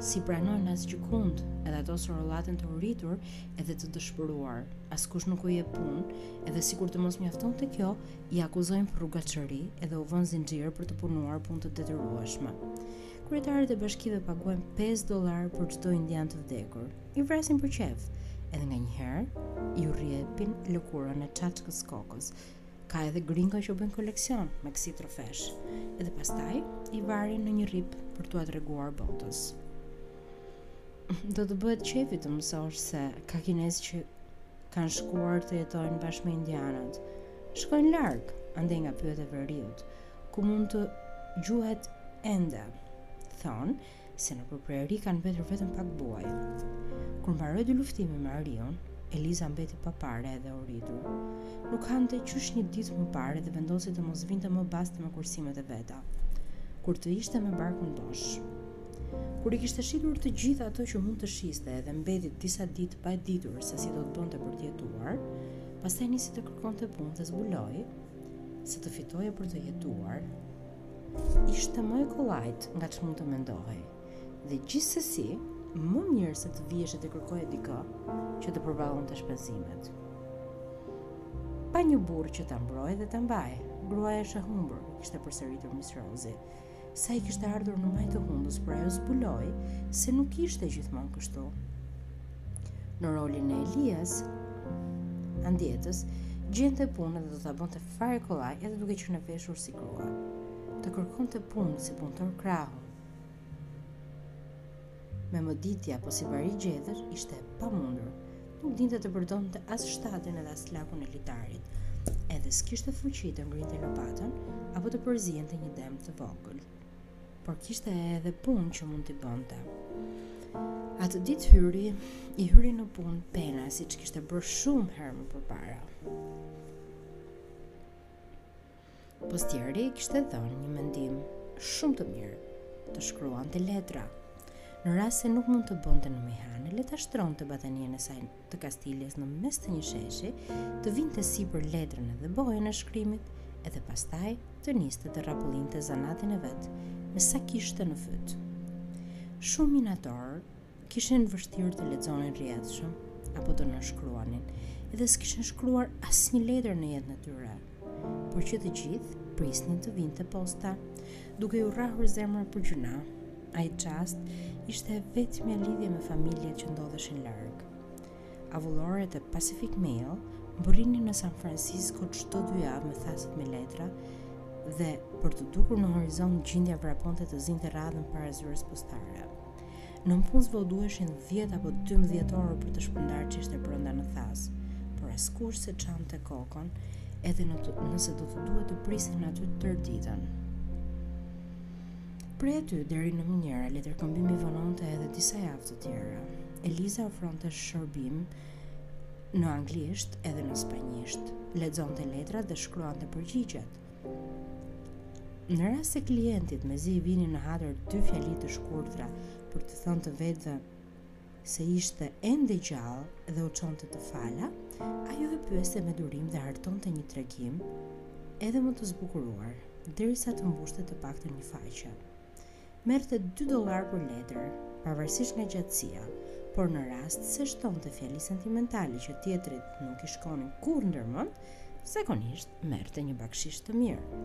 S1: s'i pranojnë asgjëkund, edhe ato sorollaten të uritur edhe të dëshpëruar, askush nuk u jep punë, edhe sikur të mos mjaftonte kjo, i akuzojnë për rrugaçëri edhe u vënë zinxhirë për të punuar punë të detyrueshme. Kryetarët e bashkive paguajnë 5 dollarë për çdo indian të vdekur, I vrasin për qejf, edhe nganjëherë, ua rrjepin lëkurën e çaçkës së kokës. Ka edhe gringa që bëjnë koleksion me kësi trofesh, edhe pastaj i varin në një rrip për t'ia treguar botës. Do të të bëhet qejfi të mësosh se ka kinezë që kanë shkuar të jetojnë bashkë me indianët. Shkojnë larg, andej nga pyjet e veriut, ku mund të gjuhet ende. Thonë se në preri kanë mbetur vetëm pak buaj. Kur mbaroi dyluftimi me ariun, Eliza mbeti pa pare edhe e uritur. Nuk hante qysh një ditë më parë dhe vendosi të mos vinte më baste me kursimet e veta, kur të ishte me barkun bosh. Kur i kishte shitur të gjitha ato që mund të shiste edhe mbeti disa ditë pa e ditur se si do të bënte për të jetuar, pastaj nisi të kërkonte punë dhe zbuloi se të fitoje për të jetuar, ishte më e kollajt nga ç'mund të mendohej. Dhe gjithsesi, më mirë se të viheshe të kërkoje dikë që të përballonte shpenzimet. Pa një burrë që ta mbrojë dhe ta mbajë, gruaja është e humbur, kishte përsëritur Miss Rozi. Sa i kishte ardhur në majë të hundës, por ajo zbuloi se nuk ishte gjithmonë kështu. Në rolin e Elias Andietës, gjente punë që do ta bënte fare kollaj edhe duke qenë veshur Si grua. Të kërkonte punë si punëtor krahu. Me mëditje apo si bari gjedhësh, ishte e pamundur. Nuk dinte të përdonte as çatallin edhe as lakun e litarit. Edhe s'kishte fuqi të ngrinte lopatën apo të përzinte një dem të vogël. Por kishte edhe punë që mund t'i bënte. Atë ditë hyri, i hyri në punë pena, siç kishte bërë shumë herë më përpara. Postieri kishte dhënë një mendim shumë të mirë, të shkruante letra. Në rast se nuk mund të bënte në mejhane, le ta shtronte batanien e saj të Kastiljes në mes të një sheshi, të vinte sipër letrën edhe bojën e shkrimit, edhe pastaj të niste të rrapëllinte zanatin e vet, me sa kishte në fyt. Shumë minatorë, kishin vështirë të lexonin rrjedhshëm apo të nënshkruanin, edhe s'kishin shkruar asnjë letër në jetën e tyre. Por që të gjithë prisnin të vinte posta, duke iu rrahur zemra për gjynah. Ai çast ishte e vetmja lidhje me familjet që ndodheshin larg. Avulloret e Pacific Mail mbërrinin në San Francisco çdo dy javë me thasët me letra dhe porsa dukej në horizont gjindja vraponte të zinte radhën para zyrës postare. Nëpunësve u duheshin 10 apo 12 orë për të shpërndarë ç'ishte brenda në thasë, por askush s'e çante kokën edhe në, nëse do të duhet të prisnin aty tërë ditën. Prej aty, deri në miniera, letërkëmbimi vononte edhe disa javë të tjera. Eliza ofronte shërbim në anglisht edhe në spanjisht. Lexonte letrat dhe shkruante përgjigjet. Në rast se klientit mezi i vinin në hatër dy fjali të shkurtra për të thënë të vetve se ishte ende gjallë dhe u çonte të fala, ajo e pyeste me durim dhe hartonte një tregim edhe më të zbukuruar, derisa të mbushte të paktën një faqe. merrte dy dollarë për letër, pavarësisht nga gjatësia, por në rast se shtonte fjali sentimentale që tjetrit nuk i shkonin kurrë ndër mend, zakonisht merrte një bakshish të mirë.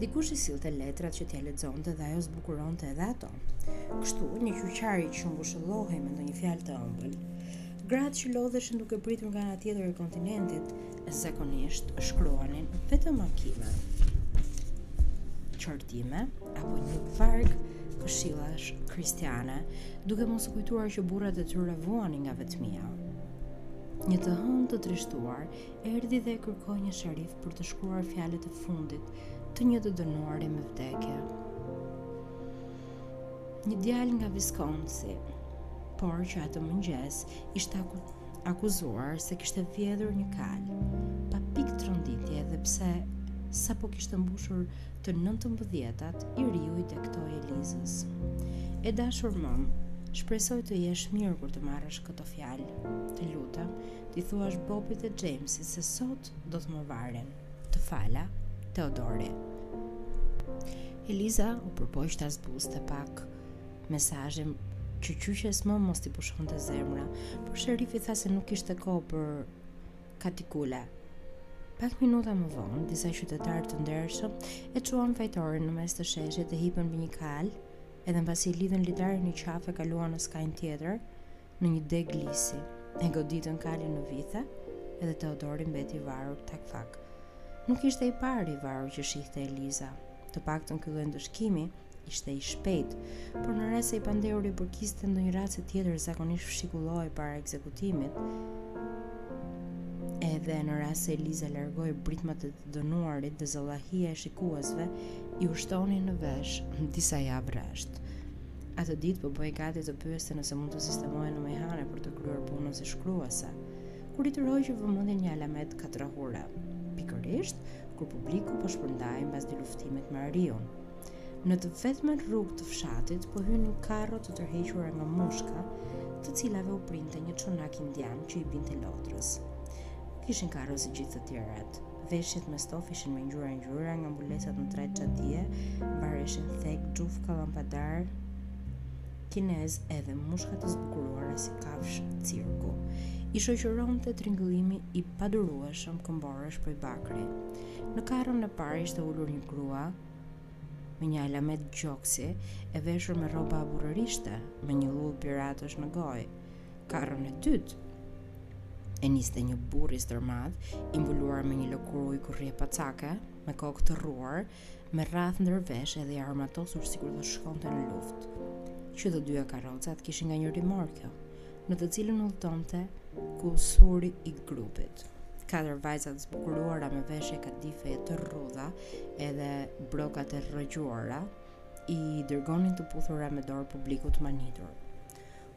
S1: Dikush i sillte letrat që t'ia lexonte dhe ajo zbukuronte edhe ato. Kështu, një qyqar i shkretë ngushëllohej me ndonjë fjalë të ëmbël, gratë që lodheshin duke pritur nga ana tjetër e kontinentit, zakonisht shkruanin vetëm ankime, qortime apo një varg këshillash kristiane, duke mos u kujtuar që burrat e tyre vuanin nga vetmia. Një të hënë të trishtuar, erdhi dhe kërkoi një sherif për të shkruar fjalët e fundit të një të dënuari me vdekje. Një djalë nga Viskonsi, po që atë mëngjes ishte akuzuar se kishte vjedhur një kalë, pa pikë tronditje dhe pse sapo kishte mbushur të nëntëmbëdhjetat, i riu i diktoi Elizës. E dashur mëmë, shpresoj të jesh mirë kur të marrësh këto fjalë. Të lutem, t'i thuash Bobit dhe Jamesit se sot do të më varin. Të fala, Teodori. Eliza u përpoq ta zbuste pak, mesazhin që gjyqtar mos t'i pushonte zemra, por sherifi tha se nuk kishte kohë për katikule. Pak minuta më vonë, disa qytetarë të ndershëm e çuan fajtorin në mes të sheshit dhe e hipën mbi një kal, edhe mbasi i lidhën litarin në qafë e kaluan në skajin tjetër, Në një degë lisi, e goditën kalin në vithe, edhe Teodori mbeti i varur tak fak. Nuk ishte i pari i varur që shihte Eliza. Të paktën ky lloj ndëshkimi ishte i shpejtë, por në rast se i pandehuri i përkiste ndonjë race tjetër zakonisht fshikullohej para ekzekutimit. Edhe ndonëse Eliza u largua britmat e të dënuarit dhe zallahia e shikuesve i ushtonin në vesh disa javë rresht. Atë ditë po bëhej gati të pyeste nëse mund të sistemohej në mejhane për të kryer punën si shkruese, kur i tërhoqi vëmendjen një alamet katrahure. Pikërisht kur publiku po shpërndahej mbas dyluftimit me ariun. Në të vetmen rrugë të fshatit po hynin karro të tërhequra nga mushka, të cilave u printe një çunak indian që i binte lodrës. Nuk ishin karro si gjithë të tjerat. Veshjet me stof ishin me ngjyra ngjyra nga mbulesat në trajtë çatie, vareshin thekë, xhufka, lampadarë kinezë edhe mushka të zbukuruara si kafshë cirku. I shoqëronte tringëllimi i padurueshëm këmborësh prej bakri. Në karron e parë ishte ulur një grua me një alamet gjoksi e veshur me rroba burrërishte, me një llullë piratësh në gojë. Karron e dytë e ngiste një burrë i stërmadh, i mbuluar me një lëkurë ujku rreckacake, me kokë të rruar, me rrathë ndër veshë edhe i armatosur sikur të shkonte në luftë. Që të dyja karrocat kishin nga një rimorkë, në të cilën udhëtonte kusuri i grupit. Katër vajza të zbukuruara me veshje kadife të rrudha edhe brokate të rrëgjuara i dërgonin të puthura me dorë publikut të mahnitur.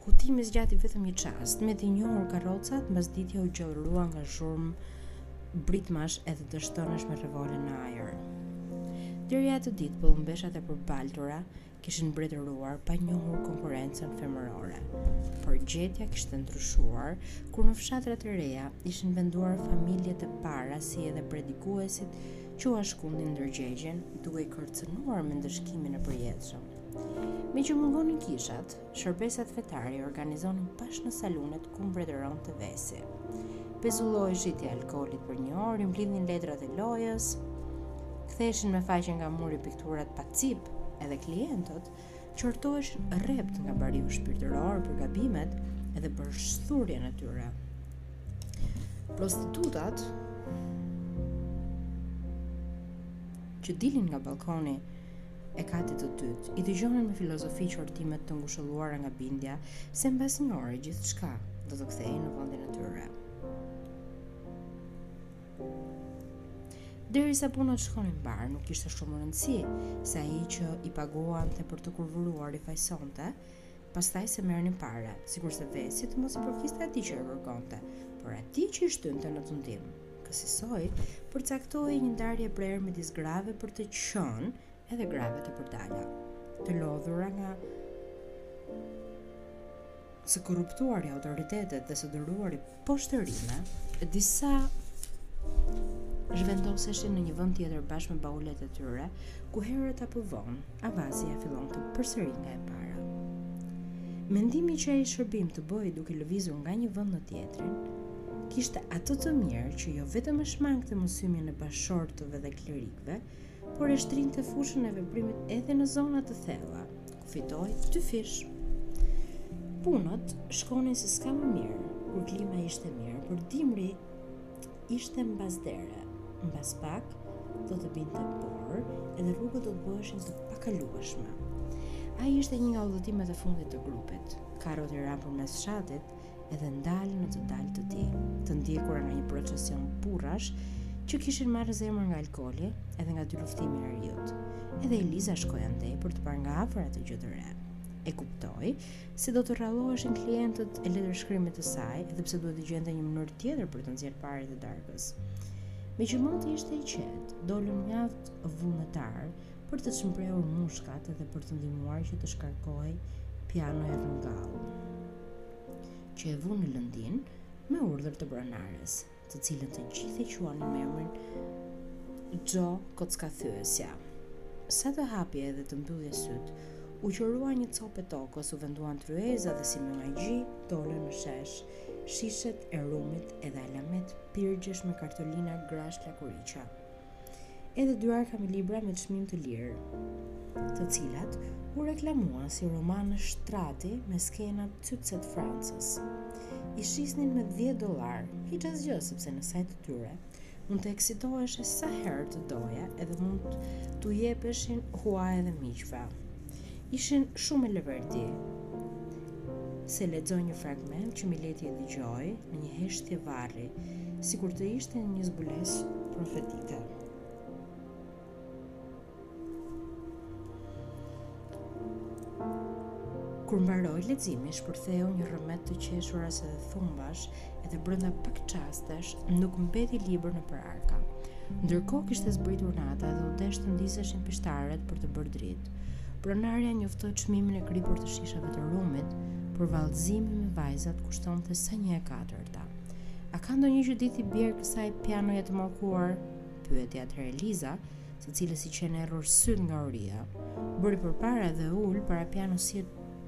S1: Hutimi zgjati vetëm një çast, me të njohur karrocat, mbasditja u gjallërua nga zhurmë britmash edhe të shtënash me revole në ajër. Deri atë ditë pëllumbeshat e përbaltura kishin mbretëruar pa njohur konkurrencë femërore. Por gjendja kishte ndryshuar kur në fshatrat e reja ishin vendosur familjet e para si edhe predikuesit që ua shkundnin ndërgjegjen duke i kërcënuar me ndëshkimin e përjetshëm. Meqë mungonin kishat, Shërbesat fetare i organizonin bash në salunet ku mbretëronte vesi. Pezullohej shitja e alkoolit për një orë, i mblidhnin letrat e lojës, ktheheshin me faqe nga muri pikturat pa cipë, edhe klientët qortoheshin rreptë nga bariu shpirtëror për gabimet edhe për shthurjen e tyre. Prostitutat që dilin nga balkoni e katit të dytë, i dëgjonin me filozofi qortimet të ngushëlluara nga bindja se mbas një ore gjithçka do të kthehej në vendin e tyre. Derisa punët shkonin mbarë, nuk kishte shumë rëndësi se ai që i paguante për të kurvuruar i fajësonte, pastaj se merrnin pare, sikurse vesi të mos i përkiste atij që e kërkonte, por atij që i shtynte në tundim. Kësisoj, përcaktohej një ndarje e prerë midis grave për të qënë edhe grave të përdala, të lodhura nga së korruptuari autoritetet dhe së duruari poshtërime, disa zhvendoseshin në një vend tjetër bashkë me baulet e tyre, ku herët apo vonë avazia fillonte përsëri nga e para. Mendimi që ai shërbim të bëhej duke lëvizur nga një vend në tjetrin, kishte atë të mirë që jo vetëm e shmangte mësymin e bashkëshortëve dhe klerikëve, por e shtrinte fushën e veprimit edhe në zona të thella, ku fitohej dyfish. Punët shkonin si s'ka më mirë, kur klima ishte e mirë, por dimri ishte mbas dere, mbas pak do të binte borë edhe rrugët do të bëheshin të pakalueshme. Ai ishte një nga udhëtimet e fundit të grupit, karrot i ranë përmes fshatit, edhe ndalë në të dalë të tij, të ndjekura nga një procesion burrash që kishin marrë zemër nga alkooli edhe nga dyluftimi i ariut. Edhe Eliza shkoi andej për të parë nga afër atë gjë të re. E kuptoi se do të rralloheshin klientët e letërshkrimit të saj, edhe pse duhet të gjente një mënyrë tjetër për të nxjerrë paret e darkës. Meqë moti ishte i qetë, dolën mjaft vullnetarë për të shmbrehur mushkat edhe për të ndihmuar që të shkarkohej pianoja rrangallë. që e vunë në lëndinë me urdhër të pronares, të cilën të gjithë e quanin me emrin Xho Kockathyesja. Sa të hapje edhe të mbyllje sytë, u qërua një copë tokë, u venduan tryeza dhe si me magji dolën në shesh shishet e rumit edhe alamet pirgjesh me kartolina grash lakuriqa. Edhe dy arka me libra me çmim të lirë, të cilat u reklamuan si romane shtrati me skena cytëse të Francës. I shisnin me 10 dollarë, hiçasgjë sepse në sajë të tyre mund të eksitoheshe sa herë të doje edhe mund t'u jepeshin hua edhe miqve. Ishin shumë me leverdi. Se lexoi një fragment që mileti e dëgjoi në një heshtje varri, sikur të ishte një zbulesë profetike. Kur mbaroi leximin, shpërtheu një rrëmet të qeshurash dhe thumbash Edhe brenda pak çastesh nuk mbeti libër nëpër arka. Ndërkohë kishte zbritur nata dhe u desh të ndizeshin pishtarët për të bërë dritë. Pronarja njoftoi çmimin e kripur të shishave të rumit, por vallëzimi me vajzat kushtonte sa një e katërta. A ka ndonjë që di t'i bjerë kësaj pianoje të mallkuar? Pyeti atëherë Eliza, së cilës i qenë errur sytë nga uria. Bëri përpara dhe u ul para pianos së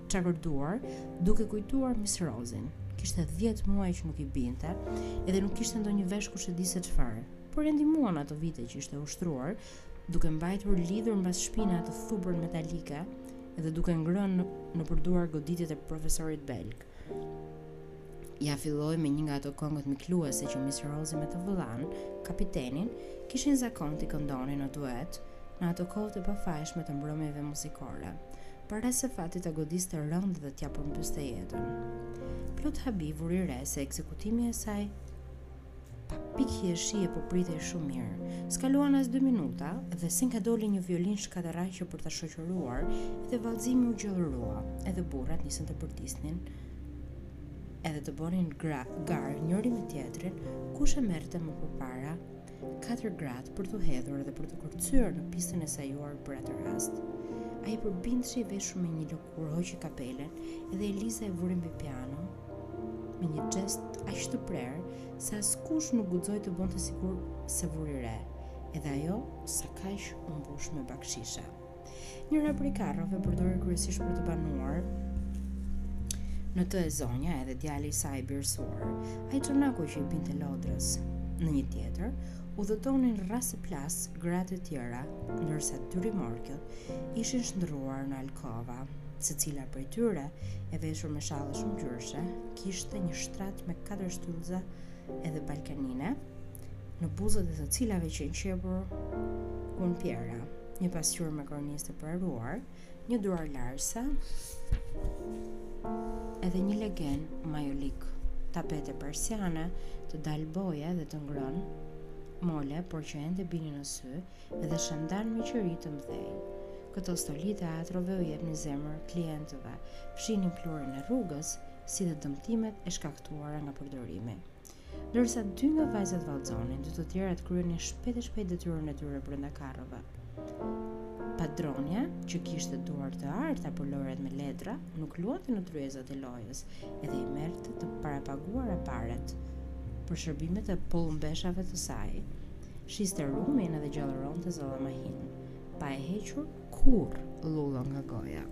S1: çakorduar, duke kujtuar Miss Rozin. Kishte 10 muaj që nuk i binte, edhe nuk kishte ndonjë vesh kush e di se çfarë. Por e ndihmuan ato vite që ishte ushtruar, duke mbajtur lidhur mbas shpine atë thupër metalike dhe duke ngrënë nëpër duar goditjet e profesorit belg. Ia filloi me një nga ato këngët mikluese që Miss Rozi me të vëllanë, kapitenin, kishin zakon t'i këndonin në duet, në ato kohët e pafajshme të mbrëmjeve muzikore. para se fati ta godiste rëndë dhe t'ia përmbyste jetën. Plot habi vuri re se ekzekutimi e saj pa pikë hijeshie po pritej shumë mirë. S'kaluan as dy minuta dhe s'di nga doli një violinë shkatërraqe për ta shoqëruar dhe vallëzimi u gjallërua. Edhe burrat nisën të bërtisnin edhe të bënin gra, garë njëri me tjetrin, kush e merrte më përpara katër gratë për t'u hedhur dhe për të kërcyer në pistën e sajuar për atë rast. Ai përbindshi i veshur me një lëkurë hoqi kapelen dhe Eliza e vuri mbi piano me një gjest aq të prerë sa askush nuk guxoi të bënte sikur s'e vuri re. Edhe ajo sakaq u mbush me bakshishe. Njëra prej karrove përdorej kryesisht për të banuar në të e zonja edhe djali i saj i birësuar, ai çonaku që i binte lodrës. Në një tjetër, udhëtonin rrasë e plasë gratë e tjera, ndërsa dy rimorkiot ishin shndërruar në alkova, secila prej tyre, e veshur me shalle shumëngjyrëshe, kishte një shtrat me katër shtyllëza edhe baldakine, në buzët e të cilave qenë qepur kunupiera, një pasqyrë me kornizë të praruar, një duarlarëse, edhe një legen majolike, tapete persiane të dalë boje dhe të ngrëna mole, por që ende binin në sy, edhe shandanë me qirinj të mëdhenj. Këto stoli teatrore u jepnin zemër klientëve, fshihnin pluhurin e rrugës, si dhe dëmtimet e shkaktuar. shkaktuara nga përdorimi. Ndërsa dy nga vajzat vallëzonin, dy të tjerat kryenin shpejt e shpejt detyrën e tyre brenda karrove. Padronja, që kishte duar të arta për lojërat me letra, nuk luante në tryezat e lojës, edhe i merrte të parapaguara paret për shërbimet e pëllumbeshave të saj. Shiste rumin edhe gjallëronte zallamahinë, pa e hequr kurrë llullën nga goja.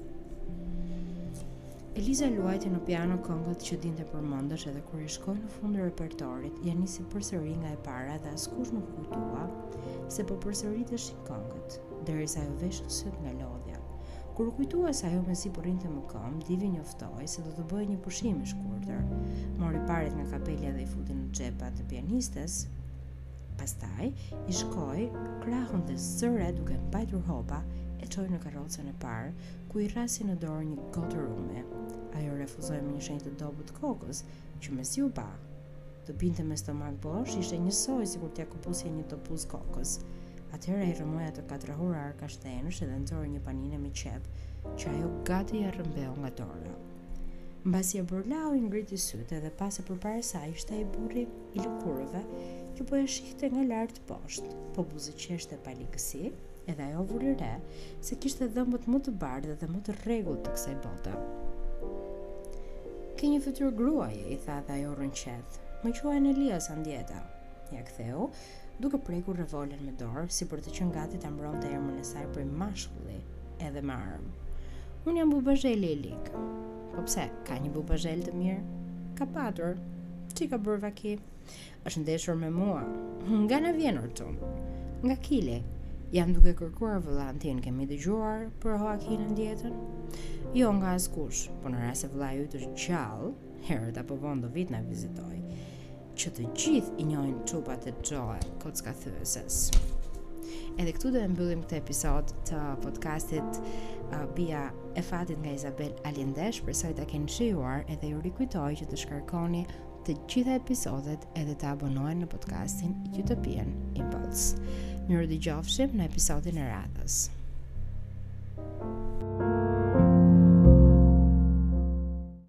S1: Eliza luajti në piano këngët që dinte përmendësh edhe kur i shkoi në fund repertorit, ia nisi përsëri nga e para dhe askush nuk u kujtua se po përsëriteshin këngët, derisa ajo veshi sytë nga lodhja. Kur u kujtua se ajo mezi po rrinte më këmbë, divi njoftoi se do të bëhej një pushim i shkurtër. Mori paret nga kapelja dhe i futi në xhepat e pianistes. Pastaj i shkoi krahun dhe zorrë duke mbajtur hopa e çoi në karrocën e parë, ku i rrasi në dorë një gotë rumi. Ajo refuzoi me një shenjë të dobët të kokës, që mezi u pa. Të pinte me stomak bosh ishte njësoj sikur t'ia këpusje një topuz kokës. Atëherë ai rrëmoi atë katrahur arkash, thasësh dhe nxori një panine me qepë, që ajo gati ia rrëmbeu nga dora. Mbasi e përlau i ngriti sytë dhe pa se përpara saj ishte ai burri i lëkurëve, që po e shihte nga lart poshtë, po buzëqeshte pa ligësi, edhe ajo vuri re, se kishte dhëmbët më të bardhë dhe më të rregullt të kësaj bote. Ke një fytyrë gruaje, i tha dhe ajo u rrëqeth. Më quajnë Elias Andieta, ia ktheu, duke prekur revolen me dorë, si për të qenë gati ta mbronte emrin e saj prej mashkulli, edhe me armë. Unë jam Bubazheli i Lig. Po pse, ka një bubazhel të mirë? Ka patur. Ç'i ka bërë vaki? Është ndeshur me mua. Nga na vjen or çun? Nga Kili. Jam duke kërkuar vëllanë tim, ke dëgjuar për Hoakin Andietën? Jo nga askush, po në rast se vëllai yt është gjallë, herët apo vonë do vijë t'na vizitojë. që të gjithë i njohin trupat e Joe kocka thyeses. Edhe këtu do e mbyllim këtë episod të podcastit uh, Bija e fatit nga Izabel Aliende, shpresoj ta keni shijuar edhe ju rikujtoj që të shkarkoni të gjitha episodet edhe të abonoheni në podcastin Utopian Impulse. Mirë u dëgjofshim në episodin e radhës.